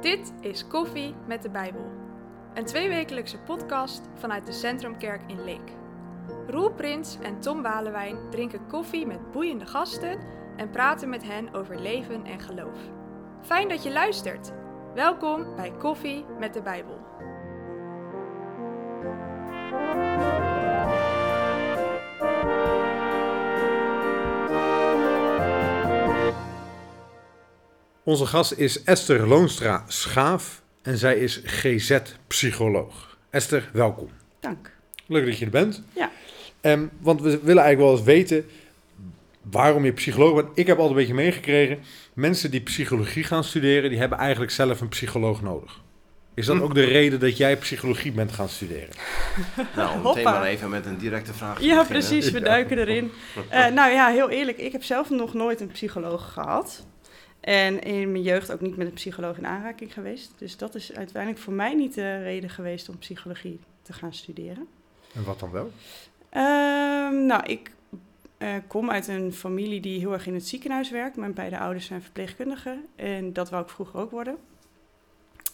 Dit is Koffie met de Bijbel. Een tweewekelijkse podcast vanuit de Centrumkerk in Leek. Roel Prins en Tom Walewijn drinken koffie met boeiende gasten en praten met hen over leven en geloof. Fijn dat je luistert. Welkom bij Koffie met de Bijbel. Onze gast is Esther Loonstra Schaaf en zij is GZ-psycholoog. Esther, welkom. Dank. Leuk dat je er bent. Ja. Ehm, want we willen eigenlijk wel eens weten waarom je psycholoog bent. Ik heb altijd een beetje meegekregen, mensen die psychologie gaan studeren, die hebben eigenlijk zelf een psycholoog nodig. Is dat Hm. ook de reden dat jij psychologie bent gaan studeren? Nou, om meteen maar even met een directe vraag te Ja, beginnen. precies. We duiken erin. Eh, nou ja, heel eerlijk. Ik heb zelf nog nooit een psycholoog gehad. En in mijn jeugd ook niet met een psycholoog in aanraking geweest. Dus dat is uiteindelijk voor mij niet de reden geweest om psychologie te gaan studeren. En wat dan wel? Ehm, nou, ik eh, kom uit een familie die heel erg in het ziekenhuis werkt. Mijn beide ouders zijn verpleegkundigen. En dat wou ik vroeger ook worden.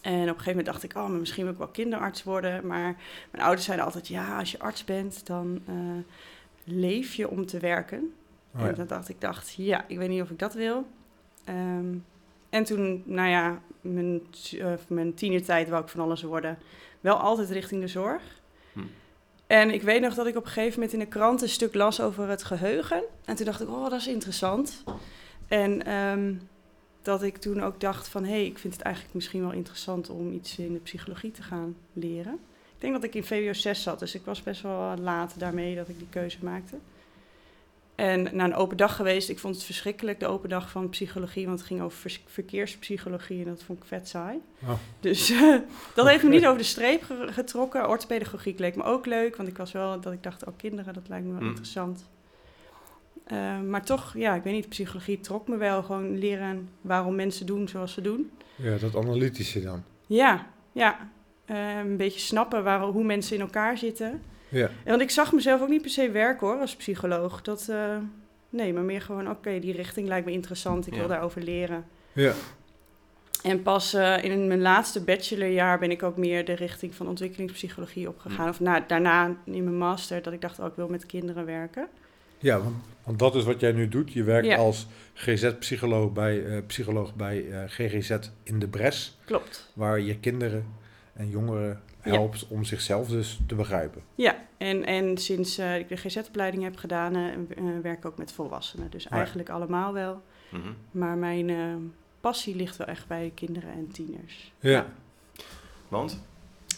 En op een gegeven moment dacht ik, oh, maar misschien wil ik wel kinderarts worden. Maar mijn ouders zeiden altijd, ja, als je arts bent, dan eh, leef je om te werken. Oh ja. En dat dacht ik, dacht, ja, ik weet niet of ik dat wil. Ehm, en toen, nou ja, mijn, uh, mijn tienertijd wou ik van alles worden. Wel altijd richting de zorg. Hm. En ik weet nog dat ik op een gegeven moment in de krant een stuk las over het geheugen. En toen dacht ik, oh, dat is interessant. En ehm, dat ik toen ook dacht van, hé, hey, ik vind het eigenlijk misschien wel interessant om iets in de psychologie te gaan leren. Ik denk dat ik in VWO 6 zat, dus ik was best wel laat daarmee dat ik die keuze maakte. En naar een open dag geweest, ik vond het verschrikkelijk, de open dag van psychologie, want het ging over verkeerspsychologie en dat vond ik vet saai. Oh. Dus eh, dat heeft me niet over de streep ge- getrokken. Orthopedagogiek leek me ook leuk, want ik was wel dat ik dacht, oh kinderen, dat lijkt me wel Mm. interessant. Eh, maar toch, ja, ik weet niet, psychologie trok me wel. Gewoon leren waarom mensen doen zoals ze doen. Ja, dat analytische dan. Ja, ja. Eh, een beetje snappen waar, hoe mensen in elkaar zitten. Ja. En Want ik zag mezelf ook niet per se werken hoor, als psycholoog. Dat, eh, nee, maar meer gewoon, oké, die richting lijkt me interessant. Ik Ja. wil daarover leren. Ja. En pas eh, in mijn laatste bachelorjaar ben ik ook meer de richting van ontwikkelingspsychologie opgegaan. Hm. Of na, daarna in mijn master, dat ik dacht, oh, ik wil met kinderen werken. Ja, want, want dat is wat jij nu doet. Je werkt Ja. als GZ-psycholoog bij, eh, psycholoog bij eh, GGZ in de Bres, Klopt. waar je kinderen en jongeren Ja. helpt om zichzelf dus te begrijpen. Ja, en, en sinds eh, ik de GZ-opleiding heb gedaan, eh, eh, werk ik ook met volwassenen. Dus ja. eigenlijk allemaal wel. Mhm. Maar mijn eh, passie ligt wel echt bij kinderen en tieners. Ja. Want?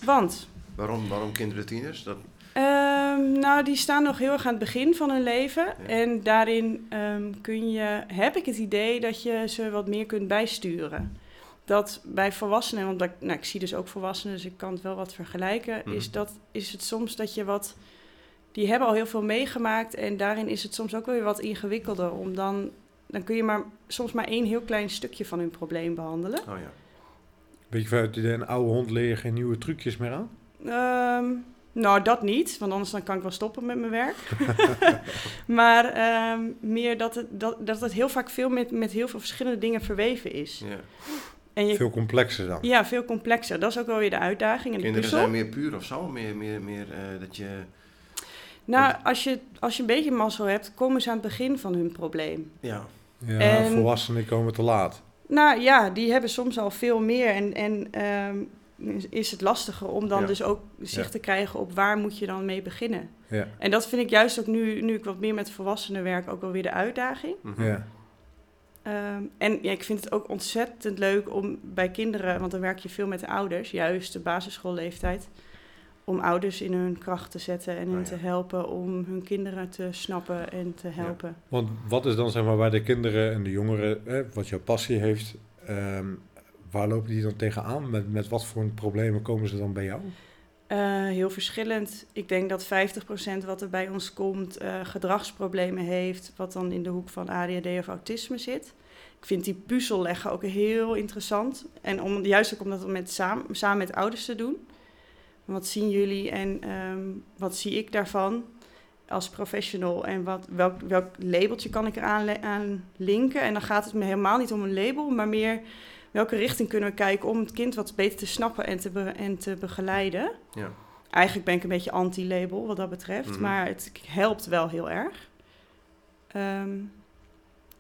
Want, Waarom, waarom kinderen tieners? Dat, ehm, nou, die staan nog heel erg aan het begin van hun leven. Ja. En daarin ehm, kun je, heb ik het idee dat je ze wat meer kunt bijsturen. Dat bij volwassenen, want dat, nou, ik zie dus ook volwassenen, dus ik kan het wel wat vergelijken, Mhm. is, dat, is het soms dat je wat... Die hebben al heel veel meegemaakt en daarin is het soms ook weer wat ingewikkelder. Om dan, dan kun je maar, soms maar één heel klein stukje van hun probleem behandelen. oh ja. Weet je, vanuit een oude hond leer je geen nieuwe trucjes meer aan? Ehm, nou, dat niet, want anders dan kan ik wel stoppen met mijn werk. maar ehm, meer dat het, dat, dat het heel vaak veel met, met heel veel verschillende dingen verweven is. ja. En je, Veel complexer dan. ja, veel complexer. Dat is ook wel weer de uitdaging en de Kinderen puzzel. zijn meer puur of zo? Meer, meer, meer eh, dat je... Nou, als je, als je een beetje mazzel hebt, komen ze aan het begin van hun probleem. Ja. Ja, En- volwassenen komen te laat. Nou ja, die hebben soms al veel meer en, en ehm, is het lastiger om dan Ja. dus ook zicht Ja. te krijgen op waar moet je dan mee beginnen. Ja. En dat vind ik juist ook nu, nu ik wat meer met volwassenen werk, ook wel weer de uitdaging. Mhm. Ja. Ehm, en ja, ik vind het ook ontzettend leuk om bij kinderen, want dan werk je veel met de ouders, juist de basisschoolleeftijd, om ouders in hun kracht te zetten en hen ja. te helpen om hun kinderen te snappen en te helpen. Want wat is dan zeg maar waar de kinderen en de jongeren, eh, wat jouw passie heeft, ehm, waar lopen die dan tegenaan? Met, met wat voor problemen komen ze dan bij jou? Eh, heel verschillend. Ik denk dat 50% wat er bij ons komt eh, gedragsproblemen heeft, wat dan in de hoek van ADHD of autisme zit. Ik vind die puzzel leggen ook heel interessant. En om, juist ook om dat met, samen, met ouders te doen. Wat zien jullie en ehm, wat zie ik daarvan? als professional en wat, welk, welk labeltje kan ik eraan aan linken. En dan gaat het me helemaal niet om een label, maar meer welke richting kunnen we kijken om het kind wat beter te snappen en te, be- en te begeleiden. Ja. Eigenlijk ben ik een beetje anti-label wat dat betreft, Mhm. maar het helpt wel heel erg. Ehm,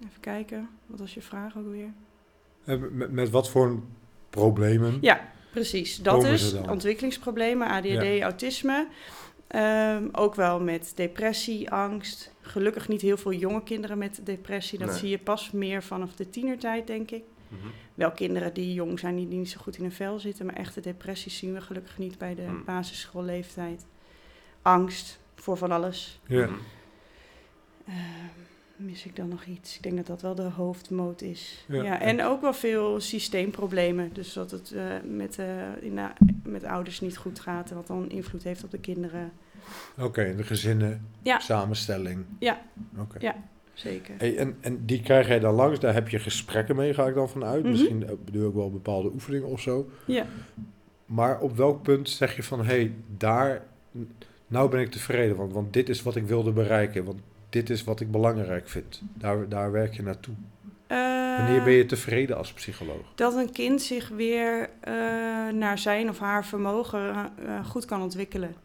even kijken, wat was je vraag ook weer? Eh, Met, met wat voor problemen? Ja, precies. Dat is ontwikkelingsproblemen, ADHD, Ja. autisme. Ehm, ook wel met depressie, angst. Gelukkig niet heel veel jonge kinderen met depressie. Dat Nee. zie je pas meer vanaf de tienertijd, denk ik. Mhm. Wel kinderen die jong zijn, die niet zo goed in hun vel zitten. Maar echte depressies zien we gelukkig niet bij de Hmm. basisschoolleeftijd. Angst voor van alles. Ja. Ehm, mis ik dan nog iets? Ik denk dat dat wel de hoofdmoot is. Ja. Ja, en ook wel veel systeemproblemen. Dus dat het eh, met, eh, in de- met ouders niet goed gaat. en Wat dan invloed heeft op de kinderen. Oké, de gezinnen, Ja. samenstelling. Ja. Oké. Ja. Zeker. Hey, en, en die krijg jij dan langs, daar heb je gesprekken mee, ga ik dan vanuit. Mhm. Misschien eh, bedoel ik wel bepaalde oefeningen of zo. Ja. Maar op welk punt zeg je van, hé, hey, daar, nou ben ik tevreden, want, want dit is wat ik wilde bereiken, want dit is wat ik belangrijk vind. Daar, daar werk je naartoe. Wanneer ben je tevreden als psycholoog? Dat een kind zich weer eh, naar zijn of haar vermogen eh, goed kan ontwikkelen.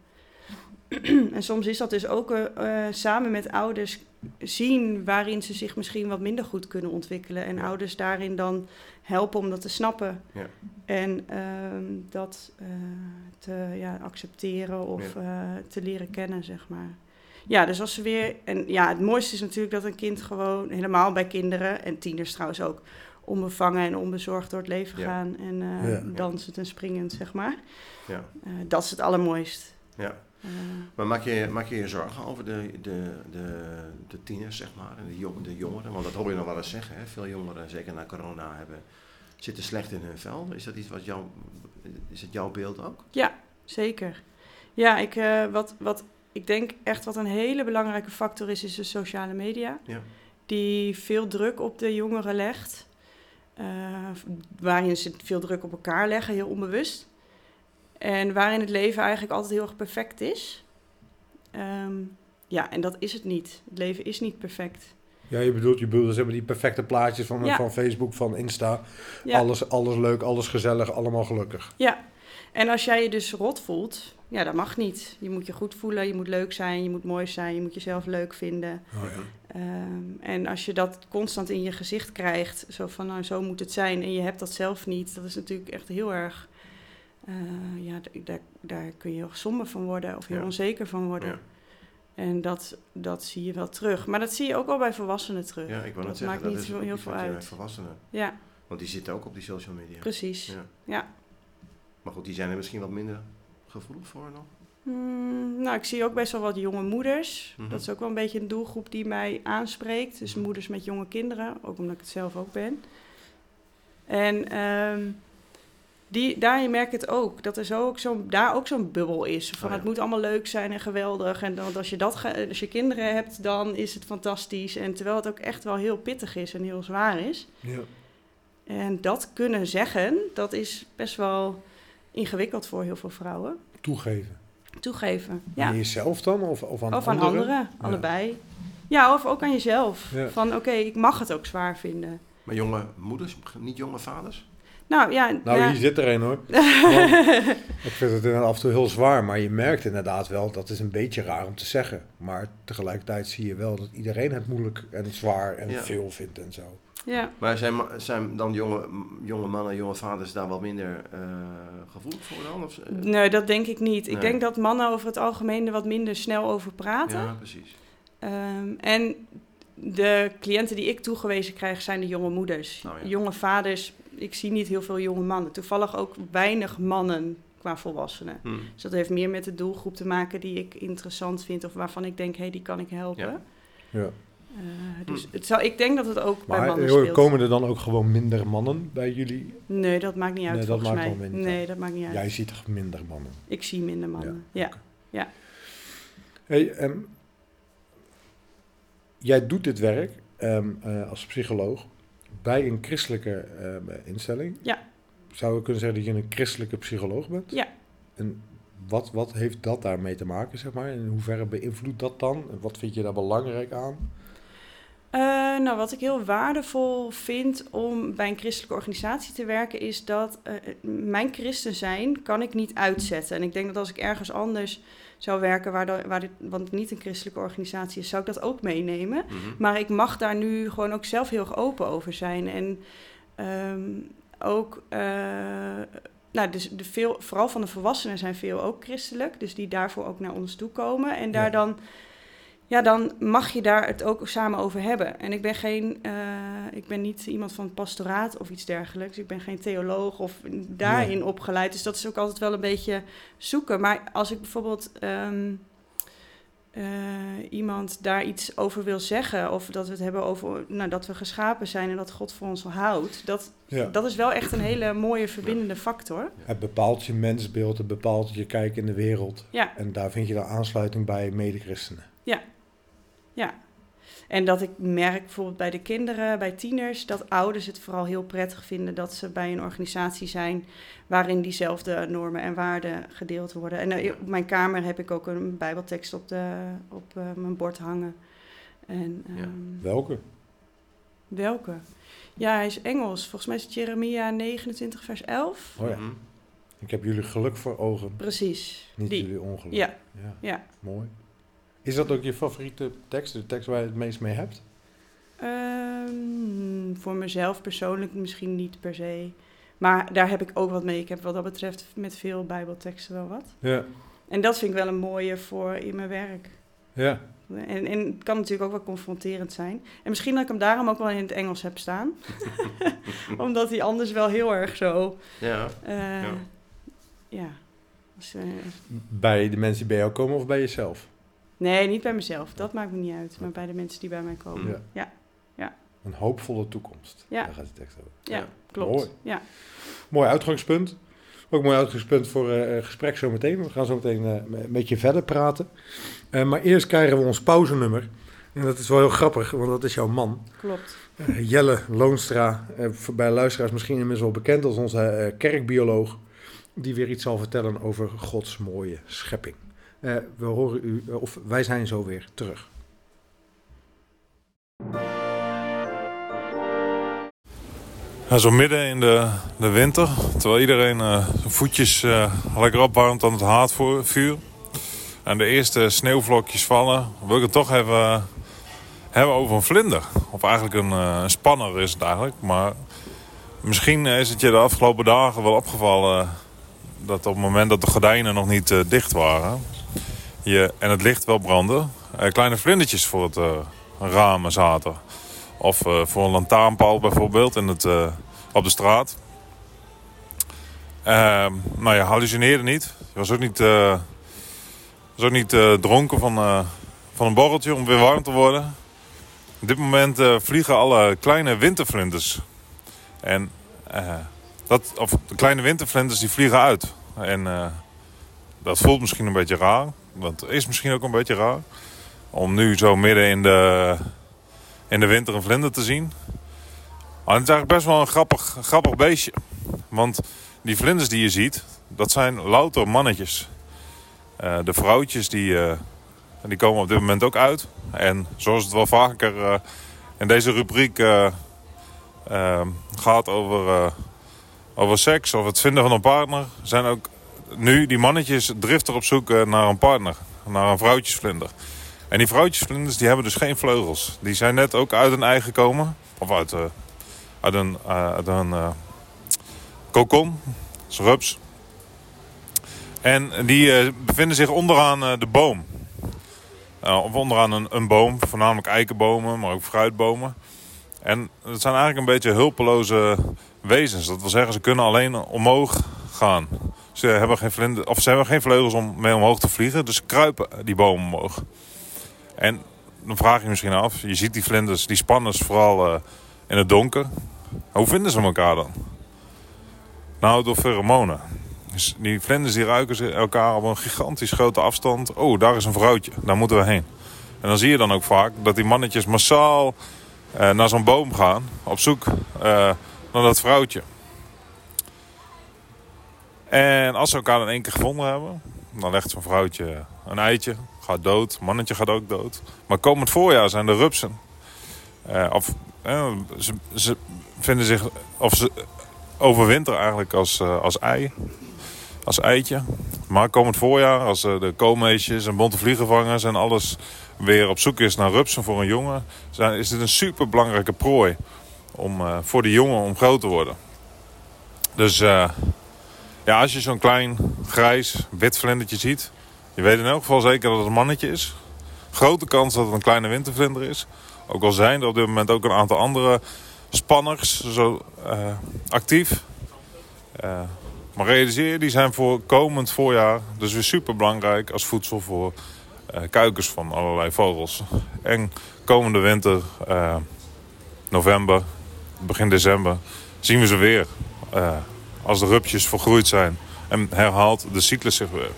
en soms is dat dus ook eh, eh, samen met ouders zien waarin ze zich misschien wat minder goed kunnen ontwikkelen. En Ja. ouders daarin dan helpen om dat te snappen. Ja. En ehm, dat eh, te ja, accepteren of eh, te leren kennen, zeg maar. Ja, dus als ze weer. En ja, het mooiste is natuurlijk dat een kind gewoon, helemaal bij kinderen en tieners trouwens ook, onbevangen en onbezorgd door het leven Ja. gaan. En eh, Ja. dansend en springend, zeg maar. Ja. Eh, dat is het allermooist. Ja. Maar maak je, maak je je zorgen over de, de, de, de tieners, zeg maar, en de, jong, de jongeren? Want dat hoor je nog wel eens zeggen, hè? Veel jongeren, zeker na corona, hebben, zitten slecht in hun vel. Is dat iets wat jou, is het jouw beeld ook? zeker. Ja, ik, eh, wat, wat, ik denk echt wat een hele belangrijke factor is, is de sociale media. Ja. Die veel druk op de jongeren legt. eh, waarin ze veel druk op elkaar leggen, heel onbewust. En waarin het leven eigenlijk altijd heel erg perfect is. Ehm, ja, en dat is het niet. Het leven is niet perfect. Ja, je bedoelt, je bedoelt, ze hebben die perfecte plaatjes van, Ja. van Facebook, van Insta. Ja. Alles, alles leuk, alles gezellig, allemaal gelukkig. Ja, en als jij je dus rot voelt, ja, dat mag niet. Je moet je goed voelen, je moet leuk zijn, je moet mooi zijn, je moet jezelf leuk vinden. Oh, ja. Ehm, en als je dat constant in je gezicht krijgt, zo van nou zo moet het zijn, en je hebt dat zelf niet, dat is natuurlijk echt heel erg. Eh, ja, daar, daar kun je heel somber van worden of heel Ja. onzeker van worden. Ja. En dat, dat zie je wel terug. Maar dat zie je ook al bij volwassenen terug. Ja, ik wil dat zeggen, maakt dat niet is heel veel uit. volwassenen, Ja, want die zitten ook op die social media. precies. Ja. Ja. Maar goed, die zijn er misschien wat minder gevoelig voor nog. Hmm, nou, ik zie ook best wel wat jonge moeders. Mhm. Dat is ook wel een beetje een doelgroep die mij aanspreekt. Dus Mhm. moeders met jonge kinderen, ook omdat ik het zelf ook ben. En ehm, die, daarin merk ik het ook, dat er zo ook zo'n, daar ook zo'n bubbel is. Van Oh ja. het moet allemaal leuk zijn en geweldig. En dan, als, je dat als je kinderen hebt, dan is het fantastisch. En terwijl het ook echt wel heel pittig is en heel zwaar is. Ja. En dat kunnen zeggen, dat is best wel ingewikkeld voor heel veel vrouwen. Toegeven. Toegeven, ja. Aan jezelf dan? Of, of aan Of aan anderen? anderen, allebei. Ja, of ook aan jezelf. Ja. Van oké, ik mag het ook zwaar vinden. Maar jonge moeders, niet jonge vaders? Nou ja, Nou, ja. hier zit er een hoor. Want ik vind het inderdaad af en toe heel zwaar, maar je merkt inderdaad wel, dat is een beetje raar om te zeggen. Maar tegelijkertijd zie je wel dat iedereen het moeilijk en zwaar en Ja. veel vindt en zo. ja. Maar zijn, zijn dan jonge, jonge mannen, jonge vaders daar wat minder eh, gevoelig voor dan? Of, eh, Nee, dat denk ik niet. Ik denk dat mannen over het algemeen er wat minder snel over praten. ja, precies. Ehm, en de cliënten die ik toegewezen krijg zijn de jonge moeders. Oh ja. Jonge vaders, ik zie niet heel veel jonge mannen. Toevallig ook weinig mannen qua volwassenen. Hm. Dus dat heeft meer met de doelgroep te maken die ik interessant vind of waarvan ik denk, hé, die kan ik helpen. Ja. Ja. Eh, dus het zou, ik denk dat het ook bij Maar mannen eh, speelt. komen er dan ook gewoon minder mannen bij jullie? Nee, dat maakt niet uit Nee, dat volgens maakt mij. wel minder. Nee, dat maakt niet uit. Jij ziet toch minder mannen? Ik zie minder mannen. Ja. Hey, ehm, jij doet dit werk ehm, eh, als psycholoog bij een christelijke ehm, instelling. Ja. Zou je kunnen zeggen dat je een christelijke psycholoog bent? Ja. En wat, wat heeft dat daarmee te maken, zeg maar? In hoeverre beïnvloedt dat dan? En wat vind je daar belangrijk aan? Uh, nou, wat ik heel waardevol vind om bij een christelijke organisatie te werken, is dat uh, mijn christen zijn kan ik niet uitzetten. En ik denk dat als ik ergens anders zou werken, waar, de, waar dit, want het niet een christelijke organisatie is, zou ik dat ook meenemen. Mhm. Maar ik mag daar nu gewoon ook zelf heel erg open over zijn. En um, ook, uh, nou, dus de veel, vooral van de volwassenen zijn veel ook christelijk, dus die daarvoor ook naar ons toe komen. En daar Ja. dan, ja, dan mag je daar het ook samen over hebben. En ik ben geen, uh, ik ben niet iemand van het pastoraat of iets dergelijks. Ik ben geen theoloog of daarin Nee. opgeleid. Dus dat is ook altijd wel een beetje zoeken. Maar als ik bijvoorbeeld um, uh, iemand daar iets over wil zeggen, of dat we het hebben over nou, dat we geschapen zijn en dat God voor ons houdt, dat, Ja. dat is wel echt een hele mooie verbindende factor. Het bepaalt je mensbeeld, het bepaalt je kijk in de wereld. Ja. En daar vind je dan aansluiting bij medechristenen. Ja. Ja. En dat ik merk bijvoorbeeld bij de kinderen, bij tieners, dat ouders het vooral heel prettig vinden dat ze bij een organisatie zijn waarin diezelfde normen en waarden gedeeld worden. En uh, op mijn kamer heb ik ook een bijbeltekst op, de, op uh, mijn bord hangen. En, um, Ja. Welke? Welke? Ja, hij is Engels. Volgens mij is het Jeremia 29 vers 11. Oh ja. Mhm. Ik heb jullie geluk voor ogen, Precies. niet Die. jullie ongeluk. Ja, ja. ja. Mooi. Is dat ook je favoriete tekst, de tekst waar je het meest mee hebt? Um, voor mezelf persoonlijk misschien niet per se. Maar daar heb ik ook wat mee. Ik heb wat dat betreft met veel bijbelteksten wel wat. Ja. En dat vind ik wel een mooie voor in mijn werk. Ja. En, en het kan natuurlijk ook wel confronterend zijn. En misschien dat ik hem daarom ook wel in het Engels heb staan. Omdat hij anders wel heel erg zo... Ja. Uh, Ja. Dus, uh, Bij de mensen die bij jou komen of bij jezelf? Nee, niet bij mezelf. Dat maakt me niet uit. Maar bij de mensen die bij mij komen. Ja. Ja, ja, Een hoopvolle toekomst. Ja. Daar gaat de tekst over. ja, Ja. klopt. Mooi. Ja. Mooi uitgangspunt. Ook een mooi uitgangspunt voor uh, gesprek zometeen. We gaan zo meteen uh, met je verder praten. Uh, maar eerst krijgen we ons pauzenummer. En dat is wel heel grappig, want dat is jouw man. Klopt. Uh, Jelle Loonstra, uh, bij luisteraars misschien inmiddels wel bekend als onze uh, kerkbioloog. Die weer iets zal vertellen over Gods mooie schepping. Uh, we horen u, of wij zijn zo weer terug. Zo midden in de, de winter, terwijl iedereen uh, zijn voetjes lekker opwarmt aan het haardvuur. En de eerste sneeuwvlokjes vallen, wil ik het toch even hebben over een vlinder. Of eigenlijk een, spanner is het eigenlijk. Maar misschien is het je de afgelopen dagen wel opgevallen dat op het moment dat de gordijnen nog niet dicht waren... En het licht wel brandde, kleine vlindertjes voor het ramen zaten. Of uh, voor een lantaarnpaal bijvoorbeeld in het, op de straat. Uh, nou, je hallucineerde niet. Je was ook niet, was ook niet dronken van, van een borreltje om weer warm te worden. Op dit moment vliegen alle kleine wintervlinders. En dat, of de kleine wintervlinders die vliegen uit. En dat voelt misschien een beetje raar. Dat is misschien ook een beetje raar. Om nu zo midden in de in de winter een vlinder te zien. Maar het is eigenlijk best wel een grappig, grappig beestje. Want die vlinders die je ziet, dat zijn louter mannetjes. Uh, de vrouwtjes die, uh, die komen op dit moment ook uit. En zoals het wel vaker uh, in deze rubriek gaat over, over seks of het vinden van een partner... zijn ook nu die mannetjes driftig op zoek naar een partner. Naar een vrouwtjesvlinder. En die vrouwtjesvlinders die hebben dus geen vleugels. Die zijn net ook uit een ei gekomen. Of uit, uh, uit een, uh, uit een kokon. rups. En die bevinden zich onderaan de boom. of onderaan een, een, boom. Voornamelijk eikenbomen, maar ook fruitbomen. En het zijn eigenlijk een beetje hulpeloze wezens. Dat wil zeggen, ze kunnen alleen omhoog gaan. Ze hebben geen, vlinder, of ze hebben geen vleugels om mee omhoog te vliegen. Dus kruipen die boom omhoog. En dan vraag je je misschien af, je ziet die vlinders, die spanners vooral uh, in het donker. Hoe vinden ze elkaar dan? Nou, door pheromonen. Dus die vlinders die ruiken elkaar op een gigantisch grote afstand. Oh, daar is een vrouwtje, daar moeten we heen. En dan zie je dan ook vaak dat die mannetjes massaal uh, naar zo'n boom gaan. Op zoek uh, naar dat vrouwtje. En als ze elkaar in één keer gevonden hebben, Dan legt zo'n vrouwtje een eitje, gaat dood. Mannetje gaat ook dood. Maar komend voorjaar zijn de rupsen. Uh, of ze, ze, vinden zich, of ze overwinteren eigenlijk als, uh, als ei. Als eitje. Maar komend voorjaar, als de koolmeesjes en bonte vliegenvangers en alles weer op zoek is naar rupsen voor een jongen, zijn, is dit een super belangrijke prooi om, voor de jongen om groot te worden. Dus ja, als je zo'n klein grijs wit vlindertje ziet, je weet in elk geval zeker dat het een mannetje is. Grote kans dat het een kleine wintervlinder is. Ook al zijn er op dit moment ook een aantal andere spanners zo, uh, actief. Uh, maar realiseer die zijn voor komend voorjaar dus weer super belangrijk als voedsel voor uh, kuikens van allerlei vogels. En komende winter, november, begin december, zien we ze weer. Als de rupjes vergroeid zijn en herhaalt de cyclus zich weer.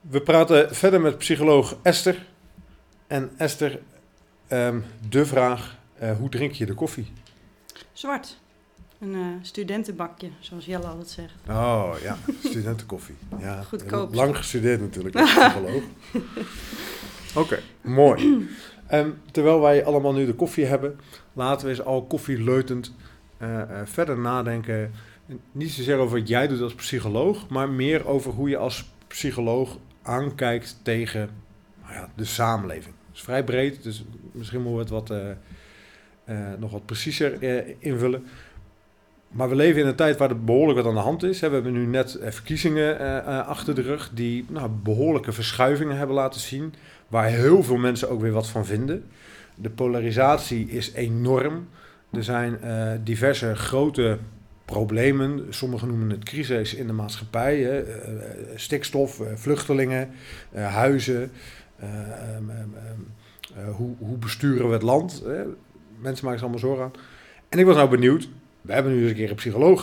We praten verder met psycholoog Esther. En Esther, um, de vraag, uh, hoe drink je de koffie? Zwart. Een uh, studentenbakje, zoals Jelle altijd zegt. Oh ja, studentenkoffie. Ja, Goedkoop. Lang gestudeerd natuurlijk als psycholoog. Oké, okay, mooi. Um, terwijl wij allemaal nu de koffie hebben, laten we eens al koffieleutend uh, verder nadenken. Niet zozeer over wat jij doet als psycholoog, maar meer over hoe je als psycholoog aankijkt tegen nou ja, de samenleving. Het is vrij breed, dus misschien moeten we het wat, uh, nog wat preciezer invullen. Maar we leven in een tijd waar er behoorlijk wat aan de hand is. We hebben nu net verkiezingen achter de rug die nou, behoorlijke verschuivingen hebben laten zien. Waar heel veel mensen ook weer wat van vinden. De polarisatie is enorm. Er zijn diverse grote problemen. Sommigen noemen het crisis in de maatschappij. Hè. Eh, eh, stikstof, eh, vluchtelingen, huizen. Ehm, ehm, ehm, hoe, hoe, besturen we het land? Mensen maken zich allemaal zorgen aan. En ik was nou benieuwd. We hebben nu eens een keer een psycholoog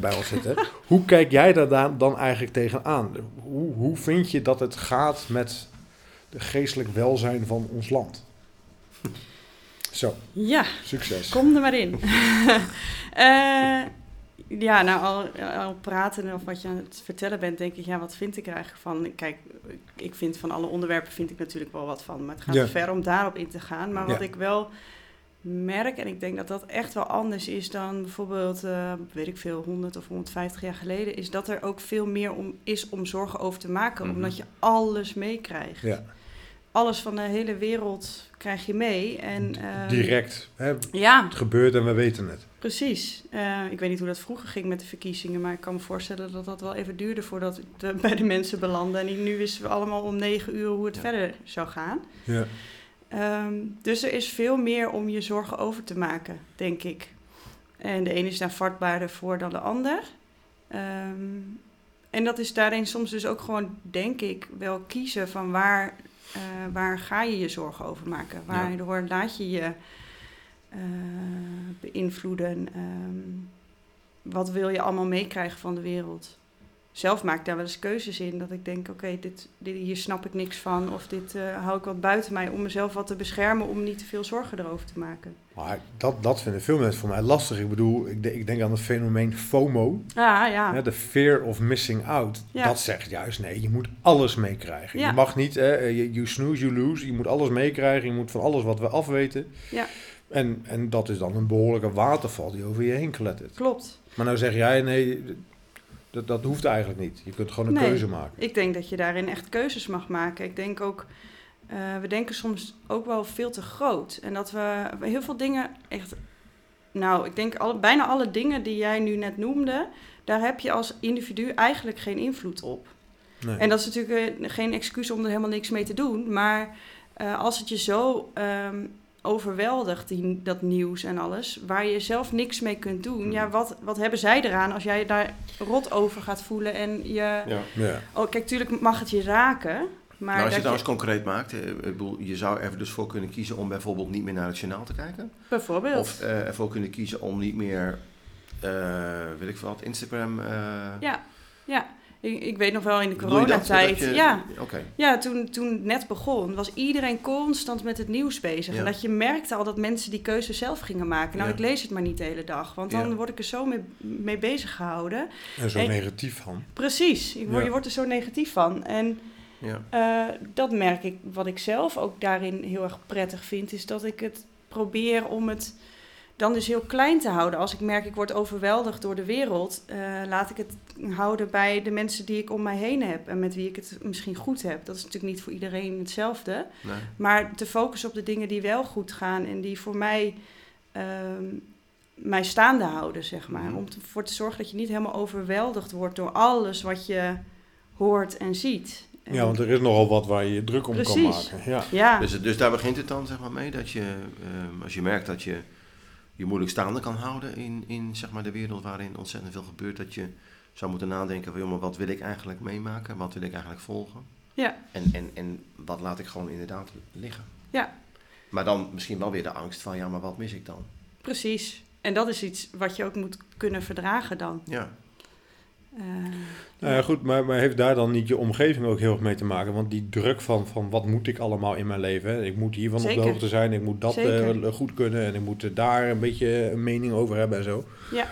bij ons zitten. hoe kijk jij daar dan, dan eigenlijk tegenaan? Hoe, hoe vind je dat het gaat met de geestelijk welzijn van ons land? Zo. Ja. Succes. Kom er maar in. uh, Ja, nou, al, al praten of wat je aan het vertellen bent, denk ik, ja, wat vind ik er eigenlijk van? Kijk, ik vind van alle onderwerpen vind ik natuurlijk wel wat van, maar het gaat ver om daarop in te gaan. Maar wat ik wel merk, en ik denk dat dat echt wel anders is dan bijvoorbeeld, uh, weet ik veel, 100 of 150 jaar geleden, is dat er ook veel meer om is om zorgen over te maken, mhm. omdat je alles meekrijgt. Ja alles van de hele wereld krijg je mee. En, uh, Direct. Hè? Ja. Het gebeurt en we weten het. Precies. Uh, ik weet niet hoe dat vroeger ging met de verkiezingen, maar ik kan me voorstellen dat dat wel even duurde voordat het bij de mensen belandde. En nu wisten we allemaal om negen uur hoe het verder zou gaan. Ja. Um, dus er is veel meer om je zorgen over te maken, denk ik. En de ene is daar vatbaarder voor dan de ander. Um, en dat is daarin soms dus ook gewoon, denk ik, wel kiezen van waar uh, waar ga je je zorgen over maken? Waardoor ja. laat je je uh, beïnvloeden? Um, wat wil je allemaal meekrijgen van de wereld? Zelf maak ik daar wel eens keuzes in. Dat ik denk, oké, dit, dit, hier snap ik niks van. Of dit uh, hou ik wat buiten mij om mezelf wat te beschermen. Om niet te veel zorgen erover te maken. Maar dat, dat vinden veel mensen voor mij lastig. Ik bedoel, ik, ik denk aan het fenomeen FOMO. Ah, ja. De fear of missing out. Ja. Dat zegt juist, nee, je moet alles meekrijgen. Ja. Je mag niet, eh, you snooze, you lose. Je moet alles meekrijgen. Je moet van alles wat we afweten. Ja. En, en dat is dan een behoorlijke waterval die over je heen klettert. Klopt. Maar nou zeg jij, nee, dat, dat hoeft eigenlijk niet. Je kunt gewoon een keuze maken. Ik denk dat je daarin echt keuzes mag maken. Ik denk ook, uh, we denken soms ook wel veel te groot. En dat we heel veel dingen echt. Nou, ik denk alle, bijna alle dingen die jij nu net noemde, daar heb je als individu eigenlijk geen invloed op. Nee. En dat is natuurlijk uh, geen excuus om er helemaal niks mee te doen. Maar uh, als het je zo um, overweldigt, die, dat nieuws en alles, waar je zelf niks mee kunt doen. Ja, hmm. wat, wat hebben zij eraan als jij daar rot over gaat voelen en je... Ja. ja. Oh, kijk, tuurlijk mag het je raken, maar... Nou, als je het nou eens concreet maakt, ik bedoel, je zou er dus voor kunnen kiezen om bijvoorbeeld niet meer naar het journaal te kijken. Bijvoorbeeld. Of uh, ervoor kunnen kiezen om niet meer, uh, weet ik veel wat, Instagram... Uh... Ja, ja. Ik, ik weet nog wel in de Bedoel je dat? coronatijd. Je- Ja, Oké. ja toen, toen het net begon, was iedereen constant met het nieuws bezig. Ja. En dat je merkte al dat mensen die keuze zelf gingen maken. Nou, Ja. ik lees het maar niet de hele dag, want dan Ja. word ik er zo mee, mee bezig gehouden. En zo En- negatief van. Precies, je, word- Ja. je wordt er zo negatief van. En Ja. eh, dat merk ik, wat ik zelf ook daarin heel erg prettig vind, is dat ik het probeer om het dan dus heel klein te houden. Als ik merk ik word overweldigd door de wereld, eh, laat ik het houden bij de mensen die ik om mij heen heb en met wie ik het misschien goed heb. Dat is natuurlijk niet voor iedereen hetzelfde. Nee. Maar te focussen op de dingen die wel goed gaan en die voor mij ehm, mij staande houden, zeg maar. Mhm. Om ervoor te zorgen dat je niet helemaal overweldigd wordt door alles wat je hoort en ziet. En- Ja, want er is nogal wat waar je je druk om kan maken. Ja. ja, Dus, dus daar begint het dan zeg maar mee, dat je, ehm, als je merkt dat je je moeilijk staande kan houden in, in zeg maar, de wereld waarin ontzettend veel gebeurt, dat je zou moeten nadenken van, joh, maar wat wil ik eigenlijk meemaken, wat wil ik eigenlijk volgen ja, en, en, en wat laat ik gewoon inderdaad liggen. Ja. Maar dan misschien wel weer de angst van, ja, maar wat mis ik dan? precies. En dat is iets wat je ook moet kunnen verdragen dan. Ja, Nou ja, goed, maar, maar heeft daar dan niet je omgeving ook heel erg mee te maken? Want die druk van, van wat moet ik allemaal in mijn leven? Hè? Ik moet hiervan op Zeker. de hoogte zijn, ik moet dat Zeker. eh, goed kunnen en ik moet eh, daar een beetje een mening over hebben en zo. Ja.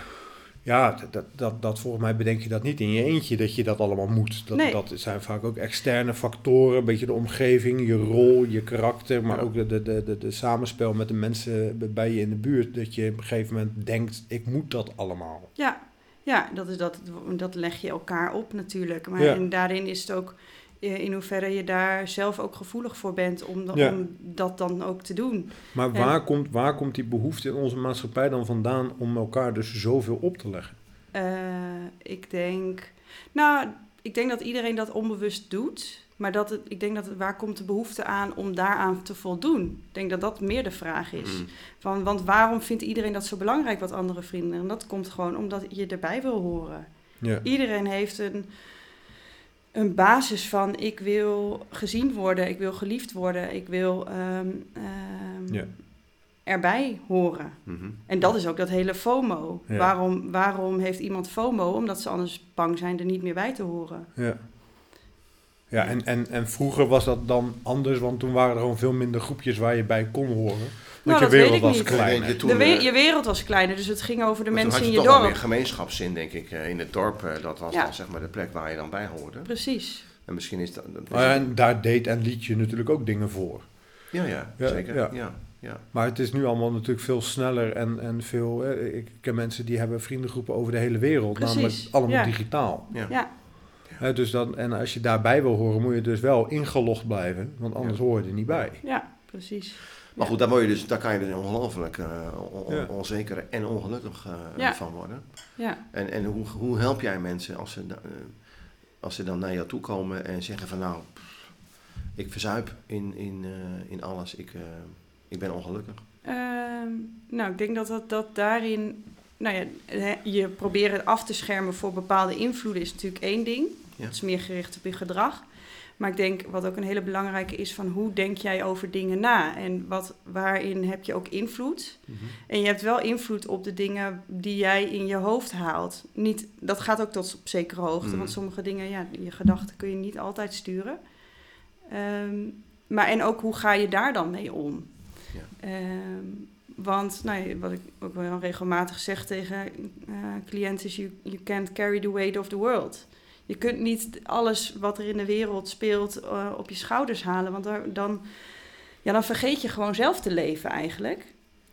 Ja, dat, dat, dat, volgens mij bedenk je dat niet in je eentje, dat je dat allemaal moet. Dat, Nee. dat zijn vaak ook externe factoren, een beetje de omgeving, je rol, je karakter, maar Ja. ook de, de, de, de, de samenspel met de mensen bij je in de buurt. Dat je op een gegeven moment denkt, ik moet dat allemaal. Ja, ja dat, is dat, dat leg je elkaar op natuurlijk. Maar Ja. en daarin is het ook eh, in hoeverre je daar zelf ook gevoelig voor bent om, da- Ja. om dat dan ook te doen. Maar En- waar, komt, waar komt die behoefte in onze maatschappij dan vandaan om elkaar dus zoveel op te leggen? Eh, ik denk, nou, ik denk dat iedereen dat onbewust doet. Maar dat het, ik denk dat het, waar komt de behoefte aan om daaraan te voldoen? Ik denk dat dat meer de vraag is. Mm. Van, want waarom vindt iedereen dat zo belangrijk, wat andere vrienden? En dat komt gewoon omdat je erbij wil horen. Ja. Iedereen heeft een, een basis van ik wil gezien worden, ik wil geliefd worden, ik wil ehm, ehm, Ja. erbij horen. Mhm. En dat is ook dat hele FOMO. Ja. Waarom, waarom heeft iemand FOMO? Omdat ze anders bang zijn er niet meer bij te horen. Ja, ja en, en, en vroeger was dat dan anders, want toen waren er gewoon veel minder groepjes waar je bij kon horen. Want Nou, je dat weet wereld ik was niet. kleiner. Je toen, de we- eh, je wereld was kleiner, dus het ging over de mensen had in je je toch wel dorp. meer gemeenschapszin, denk ik, eh, in het dorp. eh, Dat was Ja. dan zeg maar de plek waar je dan bij hoorde. Precies. En misschien is dat... dat is Maar ja, het- en daar deed en liet je natuurlijk ook dingen voor. ja, ja, Ja, zeker. ja. Ja. Ja, Maar het is nu allemaal natuurlijk veel sneller en, en veel... eh, ik ken mensen die hebben vriendengroepen over de hele wereld, Precies, namelijk allemaal ja. digitaal. ja. Dus dan, en als je daarbij wil horen, moet je dus wel ingelogd blijven, want anders hoor je er niet bij. ja, precies. Maar goed, daar, word je dus, daar kan je dus ongelooflijk eh, on- on- Ja. onzeker en ongelukkig eh, Ja. van worden. Ja, En, en hoe, hoe help jij mensen als ze, eh, als ze dan naar jou toe komen en zeggen van nou, pff, ik verzuip in, in, eh, in alles, ik, eh, ik ben ongelukkig. Ehm, nou, ik denk dat, dat, dat daarin... Nou ja, hè, je proberen het af te schermen voor bepaalde invloeden is natuurlijk één ding. Ja. Het is meer gericht op je gedrag. Maar ik denk, wat ook een hele belangrijke is, van hoe denk jij over dingen na? En wat, waarin heb je ook invloed? En je hebt wel invloed op de dingen die jij in je hoofd haalt. Niet, dat gaat ook tot op zekere hoogte, Mhm. want sommige dingen, ja, je gedachten kun je niet altijd sturen. Ehm, maar en ook hoe ga je daar dan mee om? Ja. Ehm, want, nou, wat ik ook wel regelmatig zeg tegen eh, cliënten is: you, you can't carry the weight of the world. Je kunt niet alles wat er in de wereld speelt eh, op je schouders halen, want daar- dan, ja, dan vergeet je gewoon zelf te leven eigenlijk.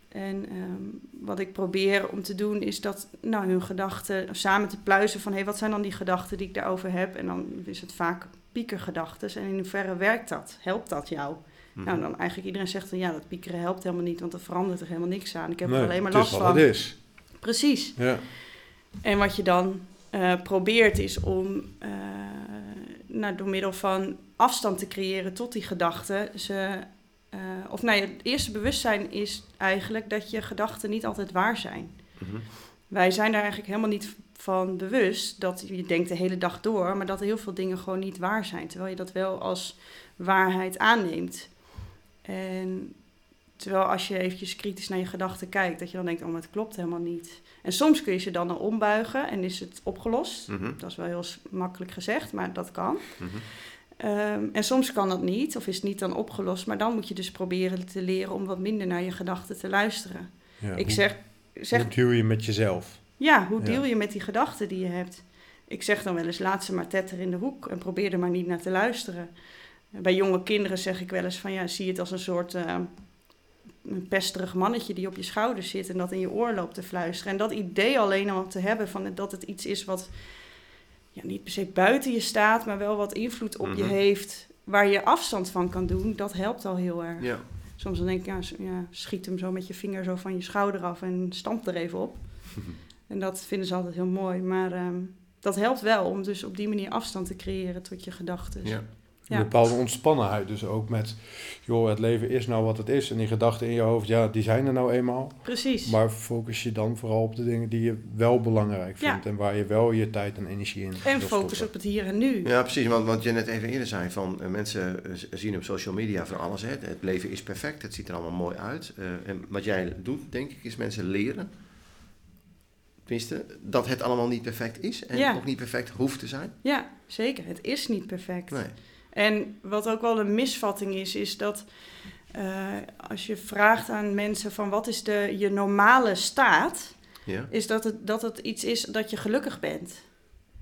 En ehm, wat ik probeer om te doen is dat nou, hun gedachten samen te pluizen van hé, hey, wat zijn dan die gedachten die ik daarover heb? En dan is het vaak piekergedachten. En in hoeverre werkt dat? Helpt dat jou? Mhm. Nou, dan eigenlijk iedereen zegt dan ja, dat piekeren helpt helemaal niet, want er verandert er helemaal niks aan. Ik heb Nee, er alleen maar het last is wat van. het is. Precies. Ja. En wat je dan eh, probeert is om eh, nou, door middel van afstand te creëren tot die gedachten. Ze, eh, of nou het eerste bewustzijn is eigenlijk dat je gedachten niet altijd waar zijn. Mhm. Wij zijn daar eigenlijk helemaal niet van bewust dat je denkt de hele dag door, maar dat heel veel dingen gewoon niet waar zijn. Terwijl je dat wel als waarheid aanneemt. En Terwijl als je eventjes kritisch naar je gedachten kijkt, dat je dan denkt, oh, maar het klopt helemaal niet. En soms kun je ze dan al ombuigen en is het opgelost. Mhm. Dat is wel heel makkelijk gezegd, maar dat kan. Mhm. Ehm, en soms kan dat niet, of is het niet dan opgelost. Maar dan moet je dus proberen te leren om wat minder naar je gedachten te luisteren. Ja, ik hoe- zeg, zeg Hoe deal je met jezelf? ja, hoe Ja. deel je met die gedachten die je hebt? Ik zeg dan wel eens, laat ze maar tetter in de hoek en probeer er maar niet naar te luisteren. Bij jonge kinderen zeg ik wel eens van, ja, zie het als een soort eh, een pesterig mannetje die op je schouder zit en dat in je oor loopt te fluisteren. En dat idee alleen al te hebben van dat het iets is wat ja, niet per se buiten je staat, maar wel wat invloed op je Mhm. heeft, waar je afstand van kan doen, dat helpt al heel erg. Ja. Soms dan denk ik, ja, ja, schiet hem zo met je vinger zo van je schouder af en stamp er even op. En dat vinden ze altijd heel mooi. Maar ehm, dat helpt wel om dus op die manier afstand te creëren tot je gedachten. Ja. Ja. Een bepaalde ontspannenheid. Dus ook met, joh, het leven is nou wat het is. En die gedachten in je hoofd, ja, die zijn er nou eenmaal. Precies. Maar focus je dan vooral op de dingen die je wel belangrijk Ja. vindt. En waar je wel je tijd en energie in en focus stoppen. op het hier en nu. Ja, precies. Want wat je net even eerder zei, van eh, mensen eh, zien op social media van alles. Hè. Het leven is perfect, het ziet er allemaal mooi uit. Eh, en wat jij doet, denk ik, is mensen leren. Tenminste, dat het allemaal niet perfect is. En Ja. ook niet perfect hoeft te zijn. Ja, zeker. Het is niet perfect. Nee. En wat ook wel een misvatting is, is dat eh, als je vraagt aan mensen van wat is de, je normale staat, Ja. is dat het, dat het iets is dat je gelukkig bent.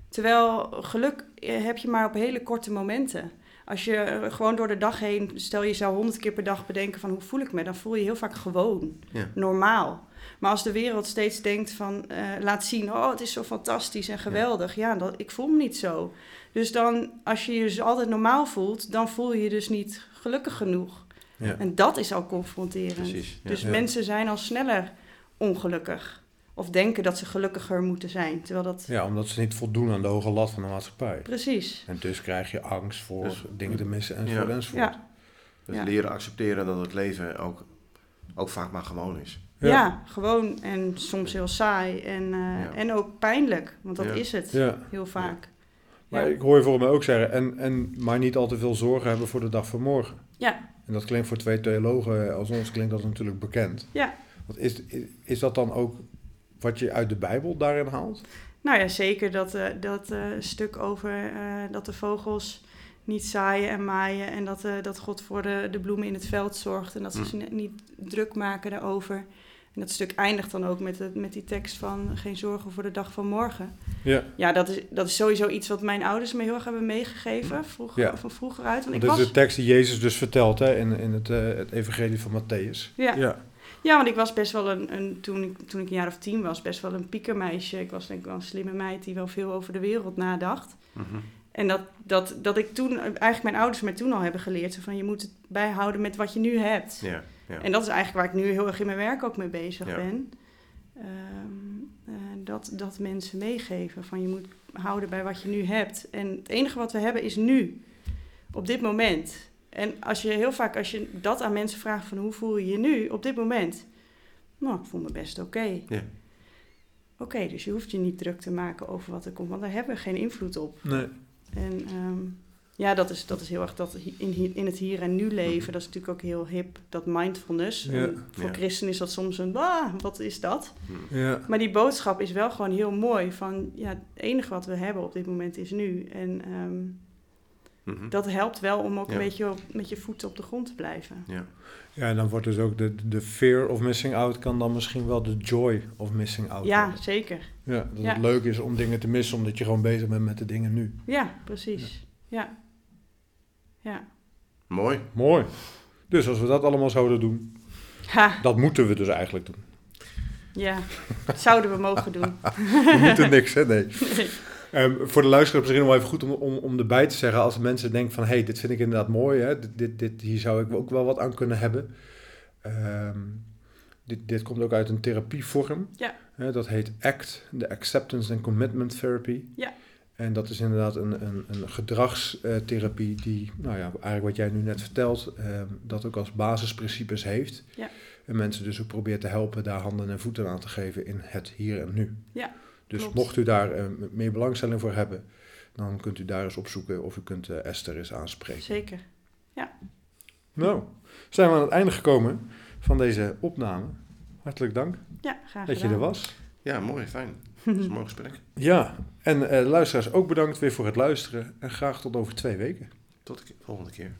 Terwijl geluk eh, heb je maar op hele korte momenten. Als je gewoon door de dag heen, stel je zou honderd keer per dag bedenken van hoe voel ik me, dan voel je heel vaak gewoon, Ja. normaal. Maar als de wereld steeds denkt van, eh, laat zien, oh het is zo fantastisch en geweldig, ja, dat, ik voel me niet zo. Dus dan, als je je dus altijd normaal voelt, dan voel je je dus niet gelukkig genoeg. Ja. En dat is al confronterend. Precies. Dus mensen zijn al sneller ongelukkig. Of denken dat ze gelukkiger moeten zijn. Terwijl dat... ja, omdat ze niet voldoen aan de hoge lat van de maatschappij. Precies. En dus krijg je angst voor Dus- dingen te missen enzovoort Ja. enzovoort. Ja. Dus Ja. leren accepteren dat het leven ook, ook vaak maar gewoon is. Ja. gewoon en soms heel saai. En, eh, Ja. en ook pijnlijk. Want dat Ja. is het Ja. heel vaak. Maar Ja. ik hoor je volgens mij ook zeggen, en, en maar niet al te veel zorgen hebben voor de dag van morgen. Ja. En dat klinkt voor twee theologen als ons klinkt dat natuurlijk bekend. Ja. Want is, is, is dat dan ook wat je uit de Bijbel daarin haalt? Nou ja, zeker dat, eh, dat eh, stuk over eh, dat de vogels niet zaaien en maaien. En dat, eh, dat God voor de, de bloemen in het veld zorgt. En dat ze zich ni- niet druk maken daarover. En dat stuk eindigt dan ook met, het, met die tekst van geen zorgen voor de dag van morgen. Ja. Ja, dat is, dat is sowieso iets wat mijn ouders me heel erg hebben meegegeven. Vroeger, Ja. Van vroeger uit. Want Want ik dit was, is de tekst die Jezus dus vertelt hè, in, in het, eh, het evangelie van Matthäus. ja. Ja. Ja, want ik was best wel een, een toen, ik, toen ik een jaar of tien was, best wel een piekermeisje. Ik was denk ik wel een slimme meid die wel veel over de wereld nadacht. Mhm. En dat, dat, dat ik toen, eigenlijk mijn ouders mij toen al hebben geleerd, van je moet het bijhouden met wat je nu hebt. Ja. Ja. En dat is eigenlijk waar ik nu heel erg in mijn werk ook mee bezig Ja. ben. Ehm, eh, dat, dat mensen meegeven van je moet houden bij wat je nu hebt. En het enige wat we hebben is nu, op dit moment. En als je heel vaak, als je dat aan mensen vraagt van hoe voel je je nu op dit moment? Nou, ik voel me best oké. Ja. Oké, dus je hoeft je niet druk te maken over wat er komt, want daar hebben we geen invloed op. Nee. En ehm, ja, dat is, dat is heel erg dat in, in het hier en nu leven. Dat is natuurlijk ook heel hip, dat mindfulness. Ja. Voor Ja. christenen is dat soms een, ah, wat is dat? Hm. Ja. Maar die boodschap is wel gewoon heel mooi. Van ja, het enige wat we hebben op dit moment is nu. En Mhm. dat helpt wel om ook Ja. een beetje op- met je voeten op de grond te blijven. Ja. ja, en dan wordt dus ook de, de fear of missing out kan dan misschien wel de joy of missing out Ja, worden. zeker. Ja, dat Ja. het leuk is om dingen te missen omdat je gewoon bezig bent met de dingen nu. Ja, precies. Ja. Ja. Mooi. Mooi. Dus als we dat allemaal zouden doen, Ha, dat moeten we dus eigenlijk doen. ja. Zouden we mogen doen. We moeten niks, hè? Nee. Ehm, voor de luisteraar misschien nog wel even goed om, om, om erbij te zeggen, als mensen denken van, hé, hey, dit vind ik inderdaad mooi, hè? Dit, dit, dit, hier zou ik ook wel wat aan kunnen hebben. Ehm, dit, dit komt ook uit een therapievorm. Ja. Dat heet ACT, de Acceptance and Commitment Therapy. Ja. En dat is inderdaad een, een, een gedragstherapie die, nou ja, eigenlijk wat jij nu net vertelt, ehm, dat ook als basisprincipes heeft. Ja. En mensen dus ook probeert te helpen daar handen en voeten aan te geven in het hier en nu. Ja, Dus klopt. mocht u daar eh, meer belangstelling voor hebben, dan kunt u daar eens opzoeken of u kunt eh, Esther eens aanspreken. Zeker. Nou, zijn we aan het einde gekomen van deze opname. Hartelijk dank Ja, graag dat je er was. Ja, mooi, fijn. Dat is een mooi gesprek. Ja, en eh, luisteraars ook bedankt weer voor het luisteren. En graag tot over twee weken. Tot de volgende keer.